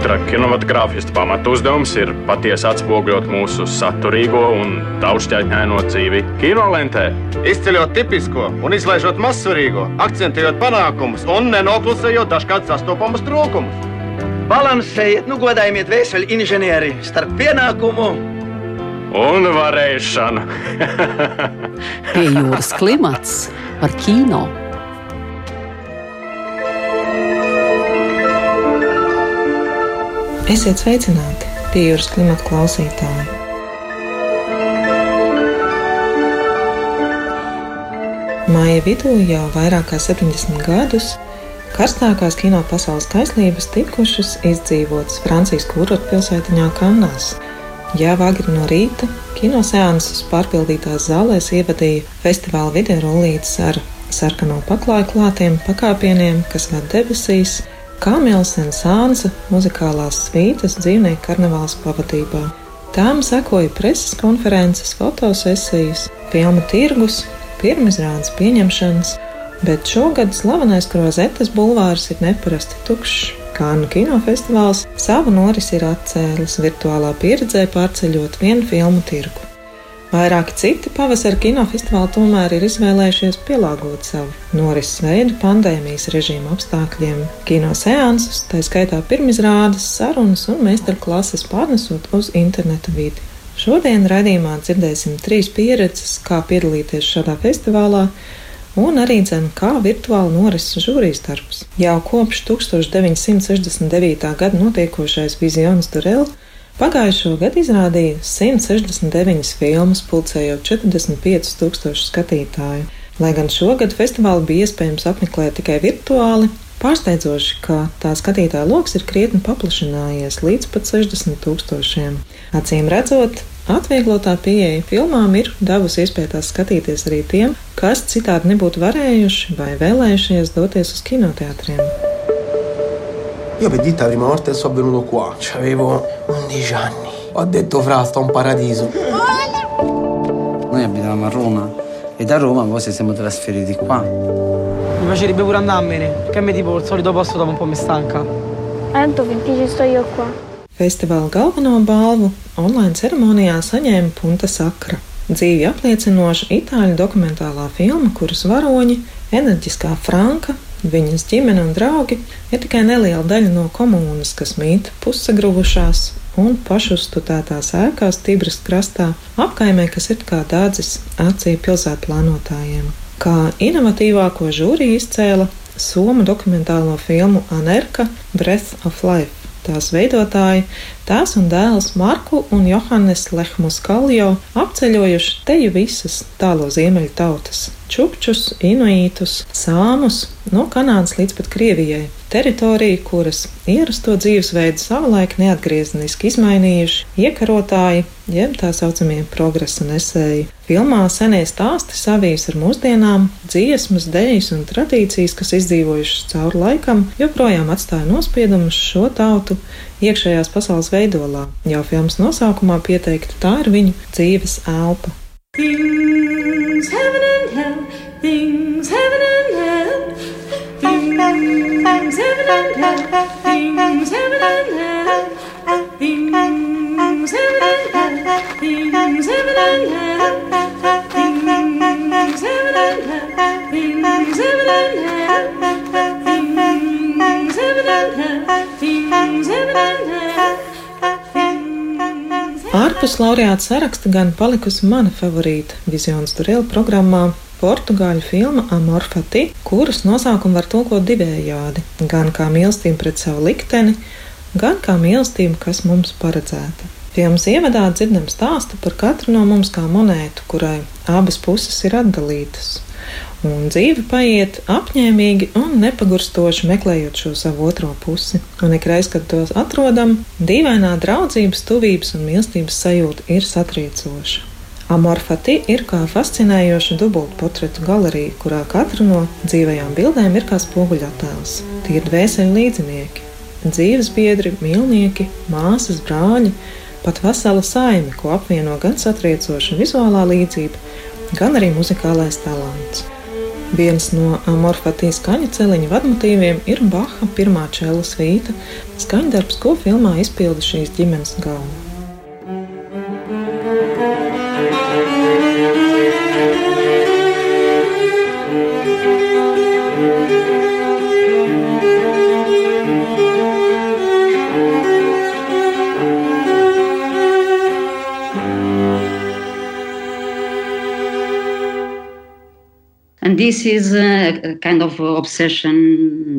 Katra kinematogrāfista pamatu uzdevums ir patiesi atspoguļot mūsu saturīgo un daudzšķaitņaino dzīvi kinolentē. Izceļot tipisko un izlaižot mazsvarīgo, akcentējot panākumus un nenoklusējot dažkārt sastopamus trūkumus. Balansējiet, nu godājiet vēseļu inženieri starp pienākumu un varēšanu. Pie jūras klimats par kino. Esiet sveicināti, pie jūras klimata klausītāji! Māja vidū jau vairāk kā 70 gadus karstākās kino pasaules kaislības tikušas izdzīvotas Francijas kurortpilsētiņā Kannās. Jā, agri no rīta kinoseanses pārpildītās zālēs ievadīja festivāla video rullītes ar sarkano paklāju klātiem pakāpieniem, kas ved debesīs, Kamils un Sānsa muzikālās svītas dzīvnieku karnevāls pavadībā. Tām sekoja preses konferences, fotosesijas, filmu tirgus, pirmizrādes pieņemšanas, bet šogad slavenais Krozetes bulvārs ir neparasti tukšs. Kānu kinofestivāls savu norisi ir atcēlis virtuālā pieredzē pārceļot vienu filmu tirgu. Vairāki citi pavasara kinofestivāli tomēr ir izvēlējušies pielāgot savu norises veidu pandēmijas režīma apstākļiem. Kino seansus, tā skaitā pirmizrādes, sarunas un meistarklases pārnesot uz interneta vidi. Šodien raidījumā dzirdēsim trīs pieredzes, kā piedalīties šādā festivālā, un arī dzēn, kā virtuāli norises žūrijas darbs. Jau kopš 1969. gada notiekošais Vizions Durel Pagājušo gadu izrādīja 169 filmas, pulcējot 45 tūkstošu skatītāju. Lai gan šogad festivālu bija iespējams apmeklēt tikai virtuāli, pārsteidzoši, ka tā skatītāja lokus ir krietni paplašinājies līdz pat 60 tūkstošiem. Acīm redzot, atvieglotā pieeja filmām ir devusi iespēju tās skatīties arī tiem, kas citādi nebūtu varējuši vai vēlējušies doties uz kinoteātriem. Io per dirti la prima volta che sono venuto qua, avevo 11 anni. Ho detto fra, sto un paradiso. Noi abitavamo a Roma e da Roma poi ci siamo trasferiti qua. Mi piacerebbe pure andarmene, perché mi tipo il solito posto dopo un po' mi stanca. Tanto finché ci sto io qua. Festivāla galveno balvu online ceremonijā saņēma Punta Sakra. Dzīvi apliecinoša itāļu dokumentālā filma, kuras varoņi, enerģiskā Franka Viņas ģimene un draugi ir tikai neliela daļa no komunas, kas mīt pussagruvušās un pašuzstutētās ēkās Tibras krastā, apkaimē, kas ir kā dādzis acī pilsētu plānotājiem. Kā inovatīvāko žūriju izcēla Somu dokumentālo filmu Anerka Breath of Life. Tās veidotāji, tās un dēls Marku un Johannes Lehmus Kaljo apceļojuši teju visas tālo ziemeļu tautas - čukčus, inuītus, sāmus, no Kanādas līdz pat Krievijai. Teritorija, kuras ierasto dzīvesveidu savulaik neatgriezeniski izmainījuši iekarotāji, jeb tā saucamie progresa nesēji. Filmā senie stāsti savijas ar mūsdienām, dziesmas, dēļas un tradīcijas, kas izdzīvojušas cauri laikam, joprojām atstāja nospiedumus šo tautu iekšējās pasaules veidolā. Jau filmas nosaukumā pieteikta tā ir viņu dzīves elpa. Things heaven and hell, things heaven and hell, things heaven and hell, things heaven and hell, things heaven and hell, things heaven and hell, Ārpus laureāta saraksta gan palikusi mana favorīta Vizions Durēla programmā portugāļu filma Amorfati, kuras nosaukumu var tulkot divējādi - gan kā mīlestība pret savu likteni, gan kā mīlestība, kas mums paredzēta. Filmas ievadā dzirdam stāstu par katru no mums kā monētu, kurai abas puses ir atdalītas un dzīve paiet apņēmīgi un nepagurstoši meklējot šo savu otro pusi. Un ikreiz, kad tos atrodam, dīvainā draudzības, tuvības un mīlestības sajūta ir satriecoša. Amorfati ir kā fascinējoša dubultportretu galerija, kurā katra no dzīvajām bildēm ir kā spoguļattēls. Tie ir dvēseli līdzinieki, dzīves biedri, mīlnieki, māsas, brāļi, pat vesela saime, ko apvieno gan satriecoša vizuālā līdzība, gan arī muzikālais talants. Viens no Morfatīs skaņa celiņa vadmotīviem ir Baha pirmā čela svīta, skaņdarbs, ko filmā izpilda šīs ģimenes galva. This is a kind of obsession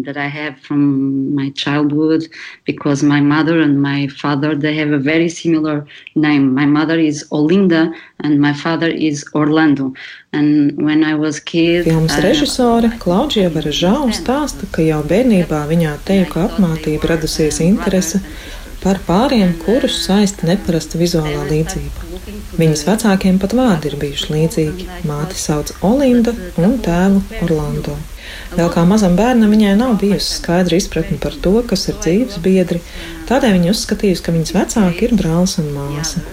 that I have from my childhood because my mother and my father they have a very similar name. My mother is Olinda and my father is Orlando. And when I was kid, Filmas režisore Klaudžija Baražau stāsta, ka jau bērnībā viņā teju apmācība radusies interese par pāriem, kurus saista neparasta vizuālā līdzība. Viņas vecākiem pat vārdi ir bijuši līdzīgi. Māte sauc Olinda un tēvu Orlando. Vēl kā mazam bērnam viņai nav bijusi skaidra izpratne par to, kas ir dzīves biedri, tādēļ viņa uzskatījusi, ka viņas vecāki ir brālis un māsa.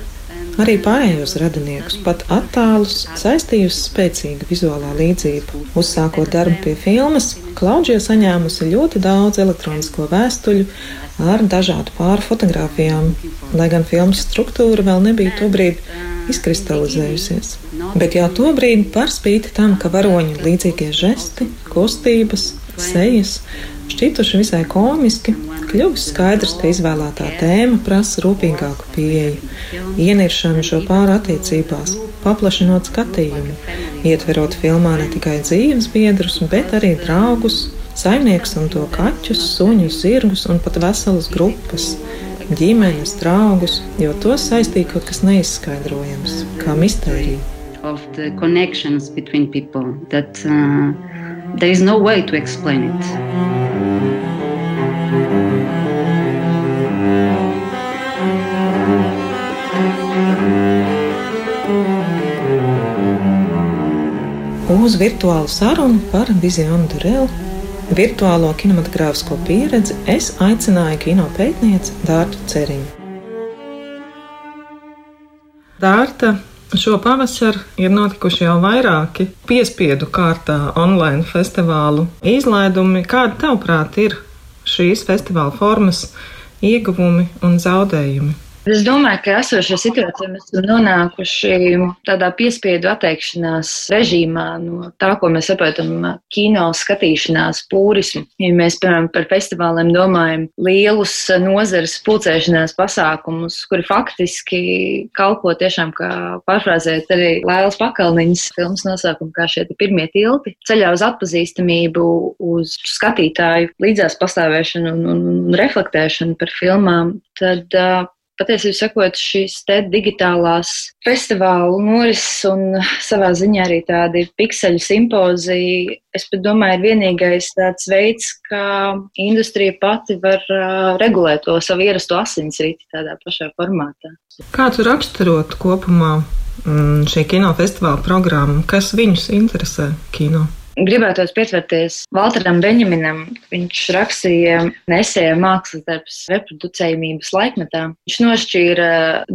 Arī pārējos radiniekus, pat attālus, saistījusi spēcīga vizuālā līdzība. Uzsākot darbu pie filmas, Klaudžija saņēmusi ļoti daudz elektronisko vēstuļu ar dažādu pāru fotografijām, lai gan filmas struktūra vēl nebija tobrīd izkristalizējusies. Bet jau tobrīd, par spīti tam, ka varoņi līdzīgie žesti, kustības, sejas šķituši visai komiski, kļuvis skaidrs, ka izvēlētā tēma prasa rūpīgāku pieeju, ieniršanu šo pāru attiecībās, paplašinot skatījumu, ietverot filmā ne tikai dzīves biedrus, bet arī draugus, saimnieks un to kaķus, suņus, zirgus un pat veselas grupas. Ģimenes, draugus, jo to saistīja kaut kas neizskaidrojams, kā mistērija. Of the connections between people that uh, there is no way to explain it. Uz virtuālu sarunu par Vizionu Durelu virtuālo kinematogrāfisko pieredzi es aicināju kino pētnieci Dārtu Ceriņu. Dārta, šo pavasaru ir notikuši jau vairāki piespiedu kārtā online festivālu izlaidumi. Kādi, tavuprāt, ir šīs festivāla formas ieguvumi un zaudējumi? Es domāju, ka esošajā situācijā mēs esam nonākuši tādā piespiedu atteikšanās režīmā no tā, ko mēs saprotam, kino skatīšanās pūrismu. Ja mēs, piemēram, par festivāliem domājam lielus nozares pulcēšanās pasākumus, kuri faktiski kalpo tiešām kā pārfrāzēt arī Lēlas pakalniņas filmas nosaukumu, kā šie pirmie tilti, ceļā uz atpazīstamību, uz skatītāju līdzās pastāvēšanu un, un, reflektēšanu par filmām, tad uh, patiesībā sakot, šīs digitālās festivālu norises un savā ziņā arī tādi pikseļu simpoziji, es pat domāju, ir vienīgais tāds veids, kā industrija pati var regulēt to savu ierasto asinsriti tādā pašā formātā. Kā tu raksturot kopumā mm, šī kinofestivāla programmu, kas viņus interesē kino? Gribētos pievērties Walteram Benjaminam. Viņš rakstīja nesēja mākslas darbus reproducējumības laikmetā. Viņš nošķīra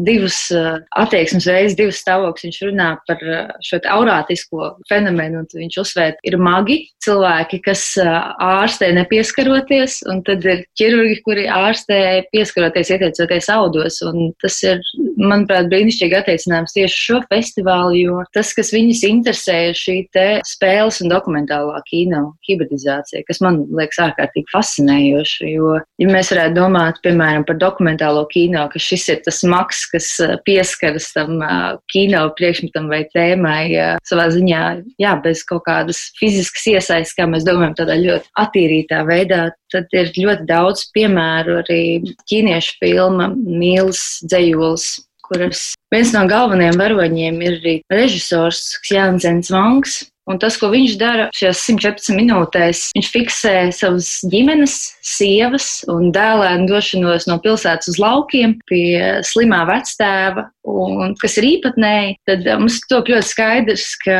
divus attieksmes veidus, divus stāvokļus. Viņš runā par šo aurātisko fenomenu, un viņš uzsvērt, ir magi cilvēki, kas ārstē nepieskaroties, un tad ir ķirurgi, kuri ārstē pieskaroties, ieteicoties audos. Un tas ir, manuprāt, brīnišķīgi attiecinājums tieši šo festivālu, jo tas, kas viņus interesē, ir šī spēles un dokumentālā kino hibridizācija, kas man liekas ārkārtīgi fascinējoša. Jo, ja mēs varētu domāt, piemēram, par dokumentālo kino, ka šis ir tas maks, kas pieskaras tam kino priekšmetam vai tēmai savā ziņā, jā, bez kaut kādas fiziskas iesaistas, kā mēs domājam, tādā ļoti attīrītā veidā, tad ir ļoti daudz piemēru arī ķīniešu filma Mīls dzējuls kuras viens no galvenajiem varoņiem ir arī režisors Ksjāns Vangs, Un tas, ko viņš dara šajās 114 minūtēs, viņš fiksē savas ģimenes, sievas un dēlēnu došanos no pilsētas uz laukiem pie slimā vectēva. Un, kas ir īpatnēji, tad mums to ļoti skaidrs, ka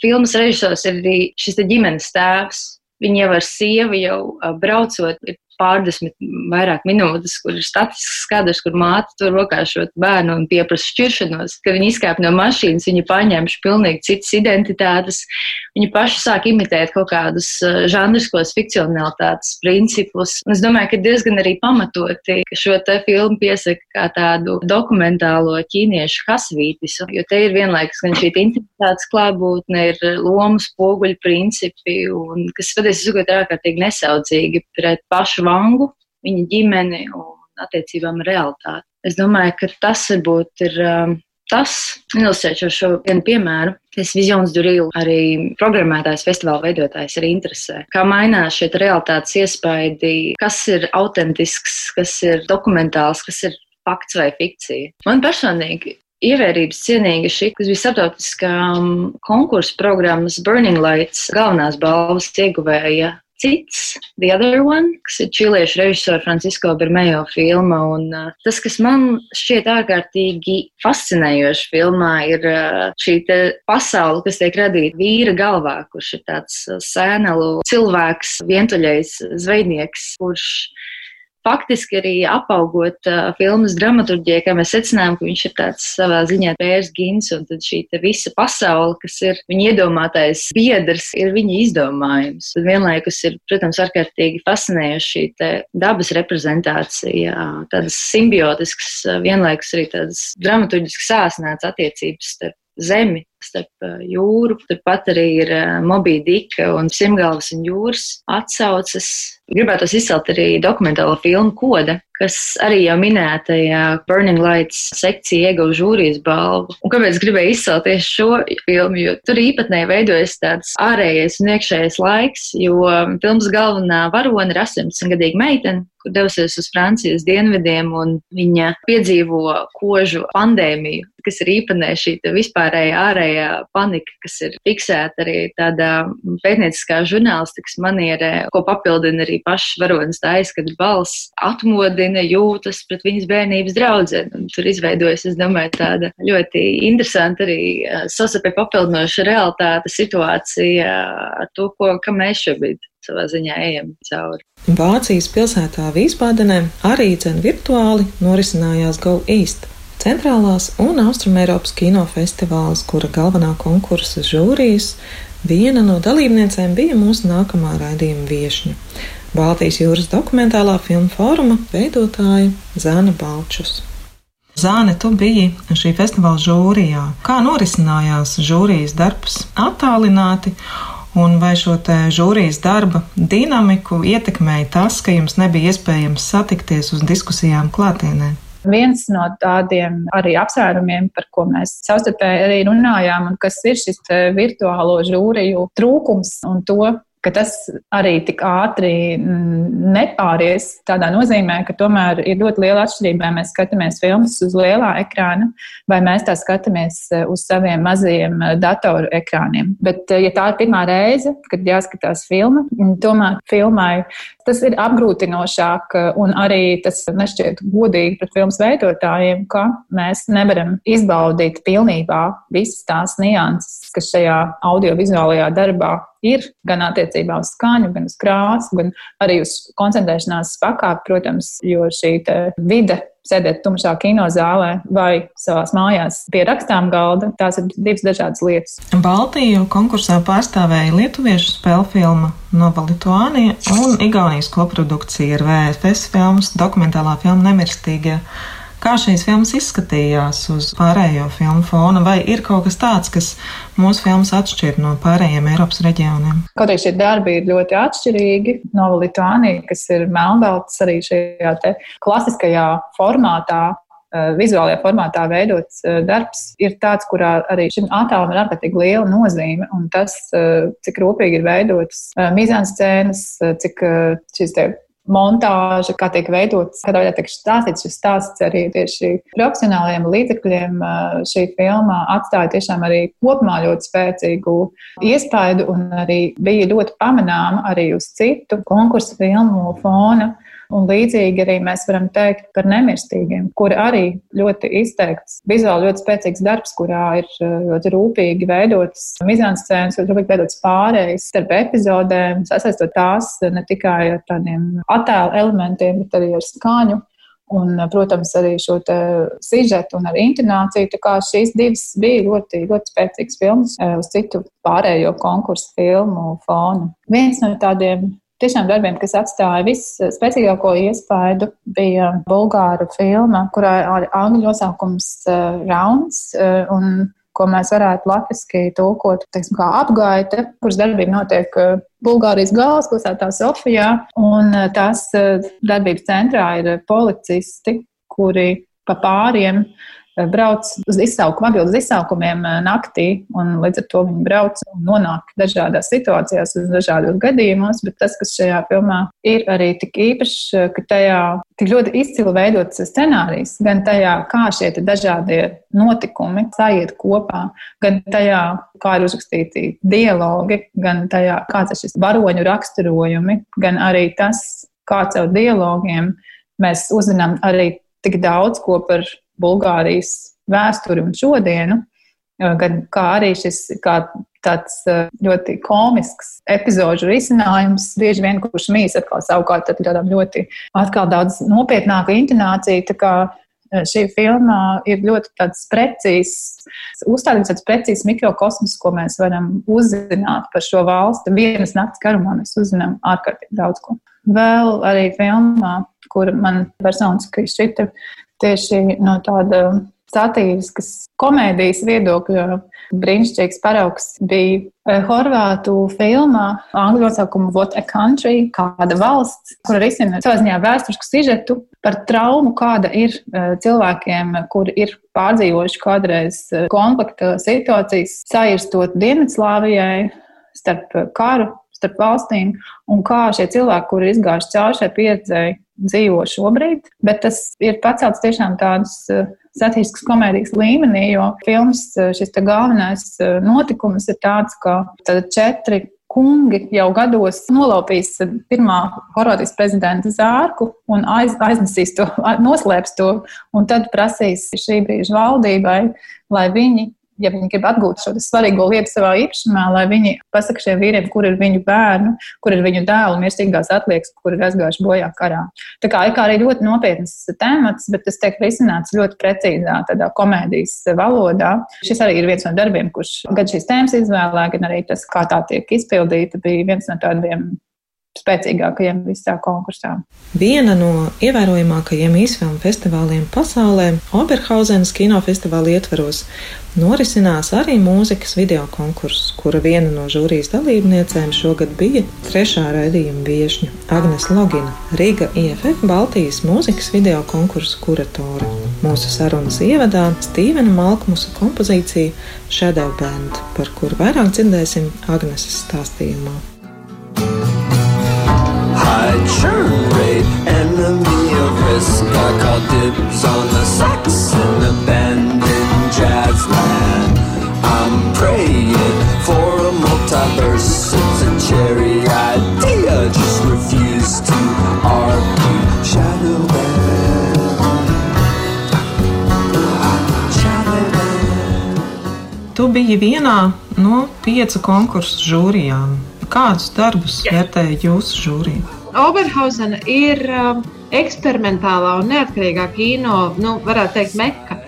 filmas režisors ir arī šis ģimenes tēvs. Viņa jau ar sievu jau braucot, ir pārdesmit vairāk minūtes, kur ir statisks kadrs, kur māte tur rokā šo bērnu un pieprasa šķiršanos, ka viņi izkāp no mašīnas, viņi paņemši pilnīgi citas identitātes, viņi paši sāk imitēt kaut kādus eh, žanriskos fikcionalitātes principus. Un es domāju, ka diezgan arī pamatoti, ka šo te filmu piesaka kā tādu dokumentālo ķīniešu hasvītisu, jo te ir vienlaikus gan šī intimitātes klātbūtne, ir lomu spoguļu principi, un kas patiesi sakot ir ārkārtīgi nesaudzīgi pret pašu vangu, viņa ģimeni un attiecībām ar realitāti. Es domāju, ka tas varbūt ir um, tas, ilustrējot šo vienu piemēru. Tas Visions Durīl, arī programmētājs, festivāla veidotājs, arī interesē. Kā mainās šie realitātes iespaidi, kas ir autentisks, kas ir dokumentāls, kas ir fakts vai fikcija. Man personīgi ievērības cienīga šī, kas bija starptautiskā um, konkursa programmas Burning Lights galvenās balvas ieguvēja cits, The Other One, kas ir čiliešu režisora Francisko Bermejo filma. Un, uh, tas, kas man šķiet ārkārtīgi fascinējoši filmā, ir uh, šī pasaule, kas tiek radīta vīra galvā, kurš ir tāds uh, sēnelu cilvēks, vientuļais zvejnieks, kurš faktiski arī apaugot uh, filmas dramaturģijai, kā mēs secinājām, ka viņš ir tāds savā ziņā pērs gins, un tad šī visa pasaule, kas ir viņa iedomātais biedrs, ir viņa izdomājums. Tad vienlaikus ir, protams, ārkārtīgi fascinējoši šī dabas reprezentācija, tādas simbiotiskas, vienlaikus arī tādas dramaturģiskas sāsnētas attiecības starp zemi, starp jūru. Turpat arī ir Mobija Dika un Simgalvas un jūras atsauces. Gribētu izcelt arī dokumentālo filmu Koda, kas arī jau minētajā Burning Lights sekcija ieguva žūrijas balvu. Un kāpēc gribēju izcelt tieši šo filmu? Jo tur īpatnēji veidojas tāds ārējais un iekšējais laiks, jo filmas galvenā varone ir 18-gadīga meitene, kur devusies uz Francijas dienvidiem, un viņa piedzīvo kožu pandēmiju, kas ir īpatnē šī vispārējā ārējā panika, kas ir fiksēta arī tādā pētnieciskā žurnālistikas manierē, ko papildina arī pašs varonis tā aizskatu balss, atmodina jūtas pret viņas bērnības draudzeni. Tur izveidojas, es domāju, tāda ļoti interesanta arī sasapē papildinoša realitāte situācija ar to, ko, kam mēs šobrīd savā ziņā ejam cauri. Vācijas pilsētā Vīsbādenē arī dzen virtuāli norisinājās Go East. Centrālās un Austrumēropas kinofestivāls, kura galvenā konkursa žūrijas, viena no dalībniecēm bija mūsu nākamā raidījuma viešņa. Baltijas jūras dokumentālā filmu fóruma veidotāja Zana Balčus. Zāne, tu biji šī festivāla žūrijā. Kā norisinājās žūrijas darbs attālināti, un vai šo žūrijas darba dinamiku ietekmēja tas, ka jums nebija iespējams satikties uz diskusijām klātienē? Viens no tādiem arī apsvērumiem, par ko mēs savstarpēji arī runājām, un kas ir šis virtuālo žūriju trūkums un to, ka tas arī tik ātri mm, nepāries tādā nozīmē, ka tomēr ir ļoti liela atšķirība, vai mēs skatāmies filmas uz lielā ekrāna, vai mēs tā skatāmies eh, uz saviem mazajiem eh, datoru ekrāniem. Bet, eh, ja tā ir pirmā reize, kad jāskatās filma, tomēr filmai tas ir apgrūtinošāk un arī tas nešķiet godīgi pret filmas veidotājiem, ka mēs nevaram izbaudīt pilnībā visas tās nianses, kas šajā audiovizuālajā darbā ir gan attiecībā uz skaņu, gan uz krāsu, gan arī uz koncentrēšanās pakāpi, protams, jo šī vide sēdēt tumšā kinozālē vai savā mājās pie rakstām galda. Tās ir divas dažādas lietas. Baltiju konkursā pārstāvēja lietuviešu spēļu filma Nova Lituānija un Igaunijas koprodukcija ar VFS filmas dokumentālā filma Nemirstīgie. Kā šīs filmas izskatījās uz pārējo filmu fona, vai ir kaut kas tāds, kas mūsu filmas atšķir no pārējiem Eiropas reģioniem? Kaut arī šie darbi ir ļoti atšķirīgi. Nova Litānija, kas ir melnbalts arī šajā klasiskajā formātā, eh, vizuālajā formātā veidots eh, darbs, ir tāds, kurā arī šim attēlam ir ārkārtīgi liela nozīme. Un tas, eh, cik rūpīgi ir veidotas mizānscēnas, cik šis te montāža, kā tiek veidots, kādā veidā tiek stāstīts šis stāsts arī tieši profesionāliem līdzekļiem. Šī filma atstāja tiešām arī kopumā ļoti spēcīgu iespaidu un arī bija ļoti pamanāma arī uz citu konkursu filmu fona. Un līdzīgi arī mēs varam teikt par nemirstīgiem, kuri arī ļoti izteikts, vizuāli ļoti spēcīgs darbs, kurā ir uh, ļoti rūpīgi veidotas mizanscēnas, ļoti rūpīgi veidotas pārējas starp epizodēm, sasaistot tās ne tikai ar tādiem attēlu elementiem, bet arī ar skaņu. Un, protams, arī šo sižetu un arī intonāciju. Tā kā šīs divas bija ļoti, ļoti spēcīgas filmas uh, uz citu pārējo konkursu filmu fonu. Viens no tādiem tiešām darbiem, kas atstāja visspēcīgāko iespaidu, bija bulgāra filma, kurā ir angļu nosaukums uh, Rauns. Uh, un, ko mēs varētu latviešu tulkot teiksim, kā apgaita, kuras darbība notiek Bulgārijas galvaspilsētā Sofijā. Un tās darbības centrā ir policisti, kuri pa pāriem uh, Eh, brauc uz izsaukumu, atbild uz izsaukumiem eh, naktī, un līdz ar to viņi brauc un nonāk dažādās situācijās, uz dažādos gadījumos. Bet tas, kas šajā filmā ir arī tik īpašs, eh, ka tajā tik ļoti izcili veidots scenārijs, gan tajā, kā šie dažādie notikumi sajiet kopā, gan tajā, kā ir uzrakstīti dialogi, gan tajā, kāds ir šis varoņu raksturojumi, gan arī tas, kā caur dialogiem mēs uzzinām arī tik daudz ko par Bulgārijas vēsturi un šodienu, gan kā arī šis kā tāds ļoti komisks epizodu risinājums, bieži vien kurš mīs atkal savukārt tādām ļoti atkal daudz nopietnāku intonāciju. Tā kā šī filma ir ļoti tāds precīzs, uzstādījums tāds precīzs mikrokosmos, ko mēs varam uzzināt par šo valsti. Vienas nakts garumā mēs uzzinām ārkārtīgi daudz ko. Vēl arī filmā, kur man personiski šķita tieši no tāda satīriskas komēdijas viedokļa brīnišķīgs paraugs bija eh, Horvātu filmā, angļu nosaukuma What a Country, kāda valsts, kur risina savā ziņā vēsturisku sižetu par traumu, kāda ir eh, cilvēkiem, kuri ir pārdzīvojuši kādreiz eh, konflikta situācijas, sairstot Dienvidslāvijai starp karu, starp valstīm, un kā šie cilvēki, kuri ir izgājuši cauri šai pieredzēji, dzīvo šobrīd, bet tas ir pacelts tiešām tādas eh, satiriskas komēdijas līmenī, jo filmas eh, šis galvenais eh, notikums ir tāds, ka četri kungi jau gados nolaupīs pirmā Horvātijas prezidenta zārku un aiz, aiznesīs to, noslēps to, un tad prasīs šī brīža valdībai, lai viņi ja viņi grib atgūt šo svarīgo lietu savā īpašumā, lai viņi pasaka šiem vīriem, kur ir viņu bērnu, kur ir viņu dēlu mirstīgās atliekas, kur ir aizgājuši bojā karā. Tā kā ir arī ļoti nopietnas temats, bet tas tiek risināts ļoti precīzā tādā komēdijas valodā. Šis arī ir viens no darbiem, kurš gan šīs tēmas izvēlē, gan arī tas, kā tā tiek izpildīta, bija viens no tādiem spēcīgākajiem visā konkursā. Viena no ievērojamākajiem īsfilmu festivāliem pasaulē, Oberhausenas kinofestivāla ietvaros, norisinās arī mūzikas video konkurss, kura viena no žūrijas dalībniecēm šogad bija trešā raidījuma viešņa Agnes Logina, Riga IFF Baltijas mūzikas video konkursa kuratore. Mūsu sarunas ievadā Stīvena Malkmusa kompozīcija Shadow Band, par kuru vairāk dzirdēsim Agneses stāstījumā. High churn rate, enemy of risk. I call dibs on the sax in abandoned jazz land. I'm praying for a multiverse. It's a cherry idea, just refuse to argue. Shadow band. Shadow band. Tu biji vienā no piecu konkursu žūrijām. Kādus darbus vērtēja jūsu žūrija? Oberhausena ir um, eksperimentālā un neatkarīgā kino, nu, varētu teikt, meka.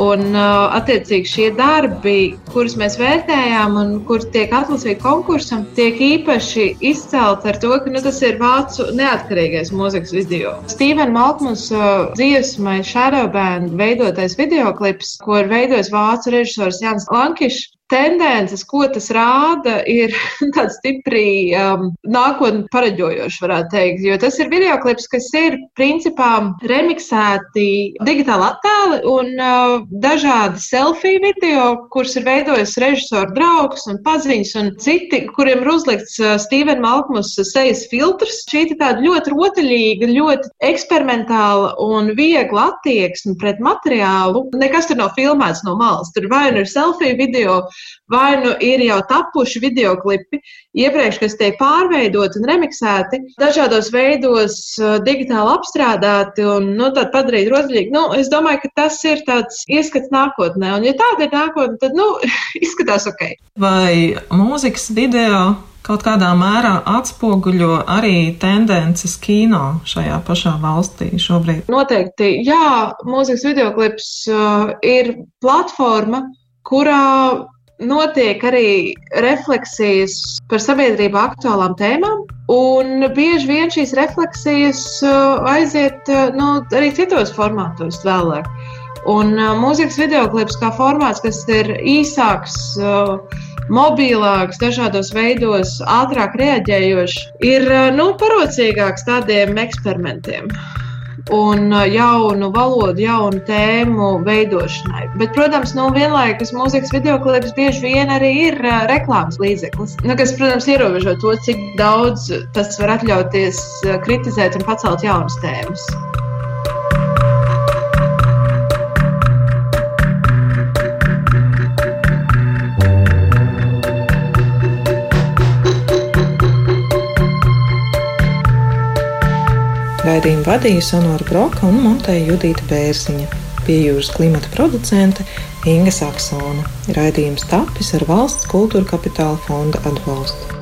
Un, uh, attiecīgi, šie darbi, kurus mēs vērtējām un kurus tiek atlasīti konkursam, tiek īpaši izcelti ar to, ka nu, tas ir vācu neatkarīgais mūzikas video. Stevena Malkmans uh, dziesmai Shadow Band veidotais videoklips, ko ir veidojis vācu režisors Jans Lankišs tendences, ko tas rāda, ir tāds stipri um, nākotnē pareģojošs, varētu teikt. Jo tas ir video klips, kas ir principā remiksēti digitāli attēli un uh, dažādi selfiju video, kurus ir veidojis režisora draugs un paziņas un citi, kuriem ir uzlikts uh, Stevena Malkmus sejas filtrs. Šī ir tāda ļoti rotaļīga, ļoti eksperimentāla un viegla attieksme pret materiālu. Nekas tur nav filmēts no malas. Tur vai nu ir selfiju video, vai nu ir jau tapuši video klipi iepriekš, kas tiek pārveidoti un remiksēti, dažādos veidos digitāli apstrādāti un nu, padarīti rozļīgi. Nu, es domāju, ka tas ir tāds ieskats nākotnē, un ja tāda ir nākotne, tad nu, izskatās ok. Vai mūzikas video kaut kādā mērā atspoguļo arī tendences kino šajā pašā valstī šobrīd? Noteikti, jā, mūzikas videoklips uh, ir platforma, kurā notiek arī refleksijas par sabiedrību aktuālām tēmām. Un bieži vien šīs refleksijas uh, aiziet uh, nu, arī citos formātos vēlāk. Un uh, mūzikas videoklips kā formāts, kas ir īsāks, mobilāks, dažādos veidos, ātrāk reaģējošs, ir nu, parocīgāks tādiem eksperimentiem un jaunu valodu, jaunu tēmu veidošanai. Bet, protams, nu, vienlaikus mūzikas videoklips bieži vien arī ir reklāmas līdzeklis, nu, kas, protams, ierobežo to, cik daudz tas var atļauties kritizēt un pacelt jaunas tēmas. Raidījumu vadīja Sonora Broka un montēja Judita Bērziņa. Pie jūras klimata producente Inga Saksona. Raidījums tapis ar valsts kultūra kapitāla fonda atbalstu.